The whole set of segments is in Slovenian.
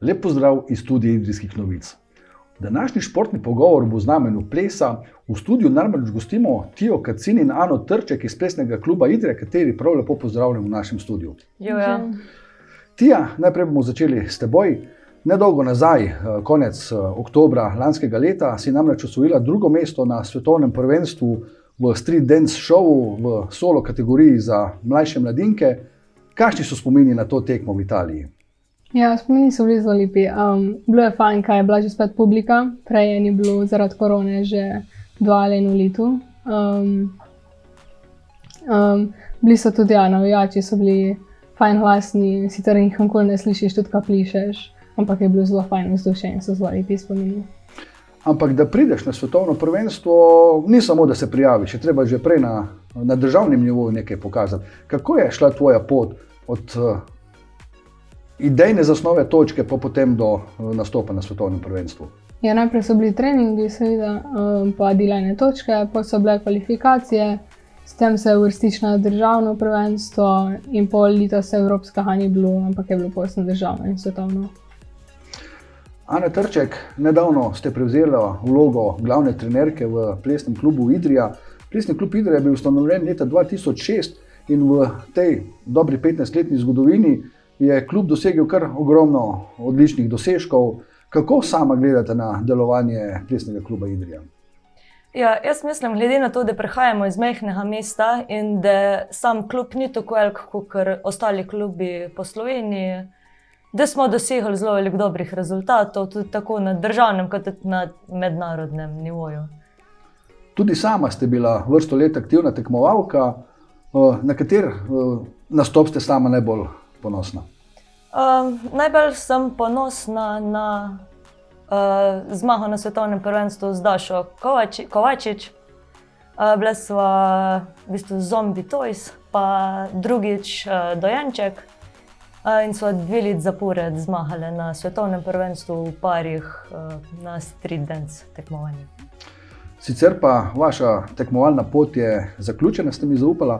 Lep pozdrav iz studija Idrijskih novic. Današnji športni pogovor bo v znamenju plesa. V studiu namreč gostimo Tijo Kacin in Ano Trček iz plesnega kluba Idrija, kateri prav lepo pozdravljam v našem studiu. Ja. Tija, najprej bomo začeli s teboj. Nedolgo nazaj, eh, konec eh, oktobra lanskega leta, si namreč osvojila drugo mesto na svetovnem prvenstvu v Street Dance Showu v solo kategoriji za mlajše mladinke. Kakšni so spomini na to tekmo v Italiji? Ja, spomini so bili zelo lepi. Um, bilo je fajn, kaj je bila že spet publika, prej ni bilo zaradi korone že dva ali eno leto. Um, um, bili so tudi ja, navijači, so bili fajn glasni, sicer jih nikoli ne slišiš, tudi kaj plišeš, ampak je bilo zelo fajn vzdušje in so zelo lepi spomini. Ampak da prideš na svetovno prvenstvo, ni samo da se prijaviš, je treba že prej na, na državnem nivoju nekaj pokazati. Kako je šla tvoja pot od uh, idejne zasnove točke, pa potem do uh, nastopa na svetovnem prvenstvu? Ja, najprej so bili treningi, seveda, um, pa delene točke, pa so bile kvalifikacije, s tem se vrstiš na državno prvenstvo, in pol leta se evropskega ni bilo, ampak je bilo posebno državno in svetovno. Ana Trček, nedavno ste prevzeli vlogo glavne trenerke v plesnem klubu Idrija. Plesni klub Idrija je bil ustanovljen leta 2006 in v tej dobri 15-letni zgodovini je klub dosegel kar ogromno odličnih dosežkov. Kako sama gledate na delovanje plesnega kluba Idrija? Ja, jaz mislim, glede na to, da prihajamo iz mehkega mesta in da sam klub ni tako velik kot ostali klubi po Sloveniji, da smo dosegli zelo veliko dobrih rezultatov, tudi tako na državnem, kot tudi na mednarodnem nivoju. Tudi sama ste bila vrsto let aktivna tekmovalka, na kater nastop ste sama najbolj ponosna? Uh, najbolj sem ponosna na uh, zmago na svetovnem prvenstvu z Dašo Kovači, Kovačič. Uh, bila sva v bistvu zombi Toys, pa drugič uh, Dojanček. Uh, in sva dve leti zapored zmagali na svetovnem prvenstvu v parih uh, na street dance tekmovanju. Sicer pa vaša tekmovalna pot je zaključena, ste mi zaupali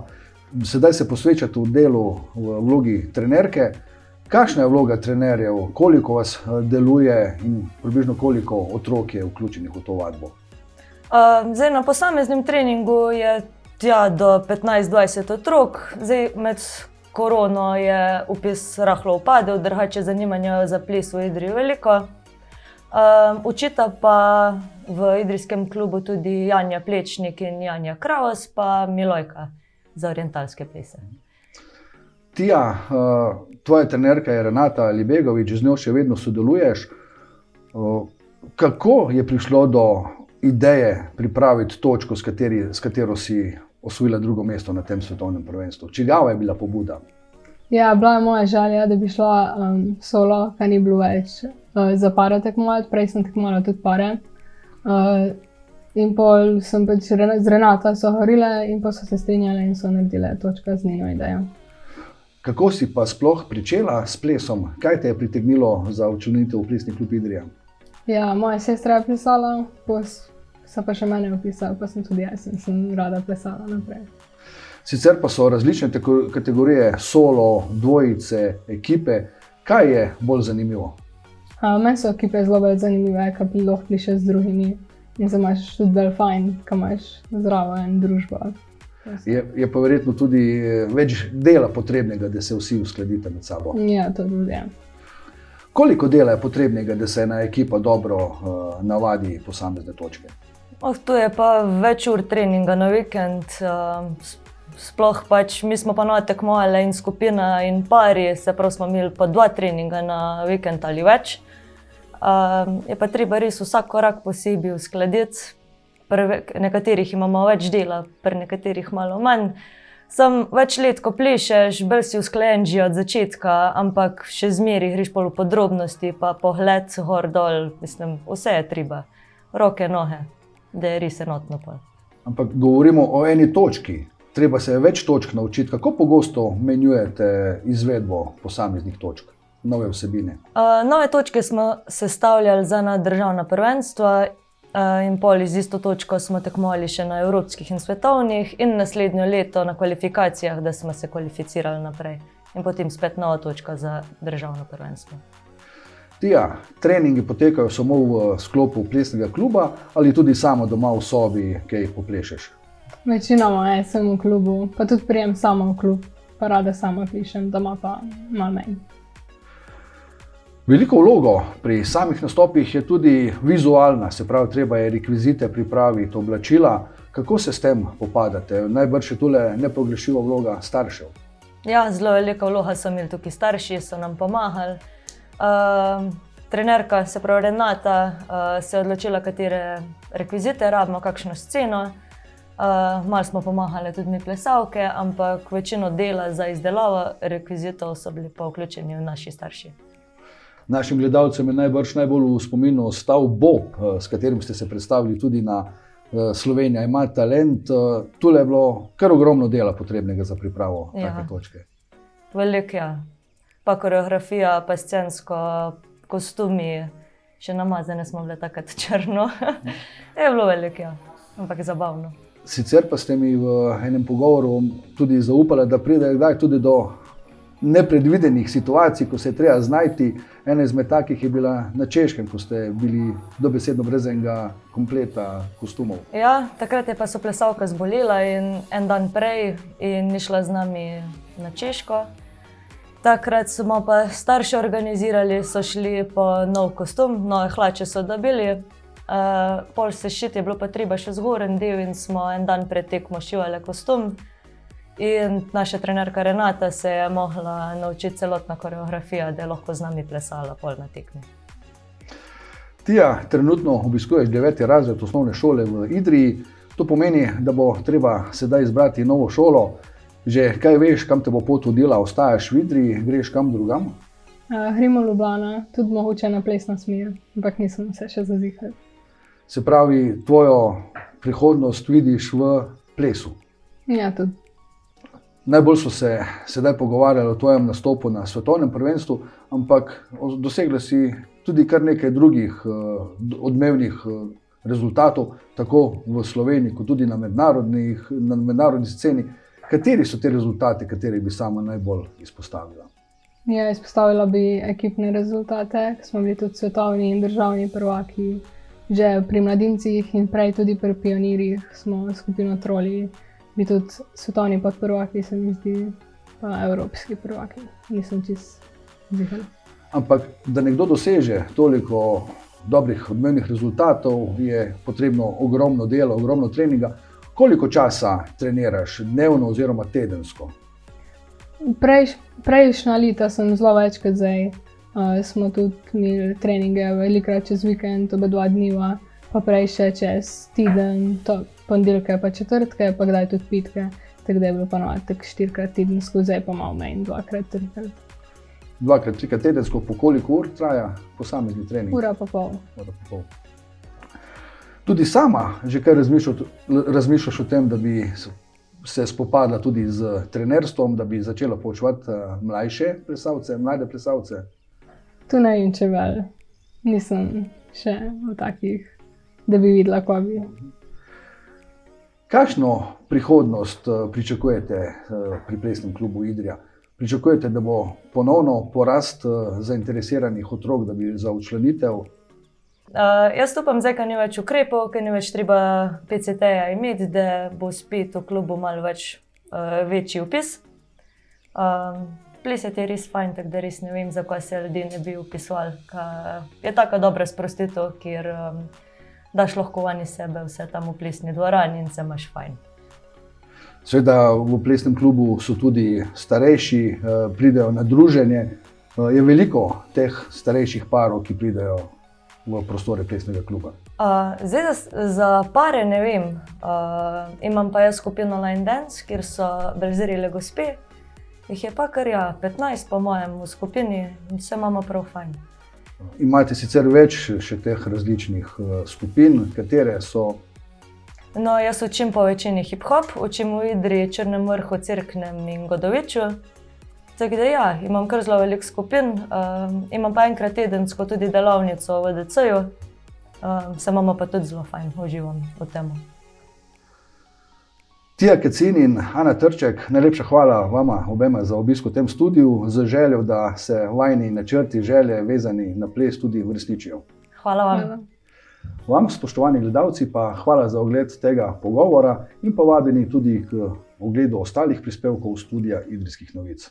sedaj se posvečate v delu, v vlogi trenerke. Kakšna je vloga trenerjev, koliko vas eh, deluje in približno koliko otrok je vključenih v to vadbo? Uh, zdaj, na posameznem treningu je tja do 15-20 otrok, zdaj med korono je upis rahlo upadel, drugače zanimanje za ples v Idriji veliko. Uh, učita pa v idrijskem klubu tudi Janja Plečnik in Janja Kravos, pa Milojka za orientalske plese. Tija, uh, tvoja trenerka je Renata Libegovič, z njo še vedno sodeluješ. Uh, kako je prišlo do ideje pripraviti točko, s, kateri, s katero si osvojila drugo mesto na tem svetovnem prvenstvu? Čigava je bila pobuda? Ja, bila je moja želja, da bi šla um, solo, kar ni bilo več uh, za pare tekmovati, prej sem tekmovala tudi pare. Uh, In pol sem pač z Renato sohorile in pa so se strinjale in so naredile točka z njeno idejo. Kako si pa sploh pričela s plesom? Kaj te je pritegnilo za učenitev v plesni klub Idrija? Ja, moja sestra je plesala, pa so pa še mene opisali, pa sem tudi jaz in sem rada plesala naprej. Sicer pa so različne kategorije, solo, dvojice, ekipe. Kaj je bolj zanimivo? Meni so ekipe zelo zanimive, kaj bi lahko plišeš z drugimi. In se imaš tudi fajn, ko imaš zraven družbo. Je, je pa verjetno tudi eh, več dela potrebnega, da se vsi uskladite med sabo. Ja, to tudi je. Koliko dela je potrebnega, da se ena ekipa dobro uh, navadi posamezne točke? Oh, to je pa več ur treninga na vikend. Uh, sploh pač mi smo pa na tekmovali in skupina in pari, se pravi, smo imeli pa dva treninga na vikend ali več. Um, je pa treba res vsak korak posebej uskladiti. Pri nekaterih imamo več dela, pri nekaterih malo manj. Sem več let, ko plešeš, bolj si usklajen že od začetka, ampak še zmeraj greš po podrobnosti, pa pogled gor dol, mislim, vse je treba, roke, noge, da je res enotno. Pa. Ampak govorimo o eni točki. Treba se več točk naučiti. Kako pogosto menjujete izvedbo posameznih točk? Nove vsebine? Uh, nove točke smo sestavljali za nadržavna prvenstva. Uh, in pol iz isto točko smo tekmovali še na evropskih in svetovnih, in naslednjo leto na kvalifikacijah, da smo se kvalificirali naprej. In potem spet nova točka za državno prvenstvo. Tija, treningi potekajo samo v sklopu plesnega kluba ali tudi samo doma v sobi, ki jih poplešeš? Večinoma je, sem v klubu, pa tudi prijem samo v klub, pa rada sama pišem, doma pa malo manj. Veliko vlogo pri samih nastopih je tudi vizualna, se pravi, treba je rekvizite pripraviti, oblačila. Kako se s tem popadate? Najbrž je tole nepogrešljiva vloga staršev. Ja, zelo velika vloga so imeli tukaj starši, so nam pomagali. Uh, trenerka, se pravi Renata, uh, se je odločila, katere rekvizite rabimo, kakšno sceno. Uh, malo smo pomagali tudi mi plesavke, ampak večino dela za izdelavo rekvizitov so bili pa vključeni v naši starši. Našim gledalcem je najbrž najbolj v spominu ostal Bob, s katerim ste se predstavili tudi na Slovenija. Ima talent, tu je bilo kar ogromno dela potrebnega za pripravo ja. take točke. Veliko je. Ja pa koreografija, pa scensko, kostumi, še namazane smo bile takrat črno. je bilo veliko, ja. ampak zabavno. Sicer pa ste mi v enem pogovoru tudi zaupali, da pride kdaj tudi do nepredvidenih situacij, ko se je treba znajti. Ena izmed takih je bila na Češkem, ko ste bili dobesedno brez enega kompleta kostumov. Ja, takrat je pa so plesalka zbolila in en dan prej in ni šla z nami na Češko. Takrat smo pa starši organizirali, so šli po nov kostum, nove hlače so dobili. Uh, pol se šit je bilo pa treba še zgoren del in smo en dan pred tekmo šivali kostum. In naša trenerka Renata se je mogla naučiti celotna koreografija, da je lahko z nami plesala pol na tekmi. Tija, trenutno obiskuješ deveti razred osnovne šole v Idriji. To pomeni, da bo treba sedaj izbrati novo šolo. Že kaj veš, kam te bo pot vodila, ostaješ v Idri, greš kam drugam? Uh, gremo v Ljubljana, tudi mogoče na plesna smer, ampak nisem se še zazihal. Se pravi, tvojo prihodnost vidiš v plesu. Ja, tudi. Najbolj so se sedaj pogovarjali o tvojem nastopu na svetovnem prvenstvu, ampak dosegli si tudi kar nekaj drugih uh, odmevnih uh, rezultatov, tako v Sloveniji, kot tudi na, na mednarodni sceni. Kateri so ti rezultati, kateri bi sama najbolj izpostavila? Ja, izpostavila bi ekipne rezultate, ki smo bili tudi svetovni in državni prvaki. Že pri mladincih in prej tudi pri pionirjih smo skupino troli, bi tudi svetovni podprvaki, se mi zdi, pa evropski prvaki. Nisem čist zihal. Ampak da nekdo doseže toliko dobrih odmevnih rezultatov, je potrebno ogromno dela, ogromno treninga. Koliko časa treniraš, dnevno oziroma tedensko? Prejš, prejšnja leta sem zelo več kot zdaj. Uh, smo tudi imeli treninge, velikrat čez vikend, oba dva dneva, pa prej še čez teden, to ponedeljke, pa četrtke, pa kdaj tudi pitke. Tako da je bilo ponovadi tako štirikrat tedensko, zdaj pa malo manj, dvakrat, trikrat. Dvakrat, trikrat tedensko, po koliko ur traja posamezni trening? Ura pa pol. Ura pa pol tudi sama že kaj razmišljaš o tem, da bi se spopadla tudi z trenerstvom, da bi začela poučevati eh, mlajše plesalce, mlade plesalce? Tu ne vem, če vel. Nisem še v takih, da bi videla, kako bi. Kakšno prihodnost eh, pričakujete eh, pri plesnem klubu Idrija? Pričakujete, da bo ponovno porast zainteresiranih otrok, da bi za učlanitev Uh, jaz upam, da ni več ukrepov, ker ni več treba PCT-ja imeti, da bo spet v klubu malo več uh, večji upis. Uh, Ples je res fajn, tako da res ne vem, zakaj se ljudje ne bi upisovali. Je tako dobra sprostitev, ker um, daš lahko vani sebe, vse tam v plesni dvorani in se imaš fajn. Sveda v plesnem klubu so tudi starejši, pridejo na druženje. Je veliko teh starejših parov, ki pridejo v prostore plesnega kluba? Uh, zdaj za, za pare ne vem. Uh, imam pa jaz skupino Line Dance, kjer so belzirili gospe. Jih je pa kar ja, 15, po mojem, v skupini in vse imamo prav fajn. Imate sicer več še teh različnih uh, skupin, katere so. No, jaz učim po večini hip-hop, učim v Idri, Črnem vrhu, Cirknem in Godoviču. Tako da ja, imam kar zelo velik skupin, um, imam pa enkrat tedensko tudi delavnico v DC-ju, um, se imamo pa tudi zelo fajn, uživam v tem. Tija Kecin in Ana Trček, najlepša hvala vama obema za obisk v tem studiu, z željo, da se vajni načrti, želje, vezani na ples tudi uresničijo. Hvala vam. Hvala. Vam, spoštovani gledalci, pa hvala za ogled tega pogovora in povabljeni tudi k ogledu ostalih prispevkov studia Idrijskih novic.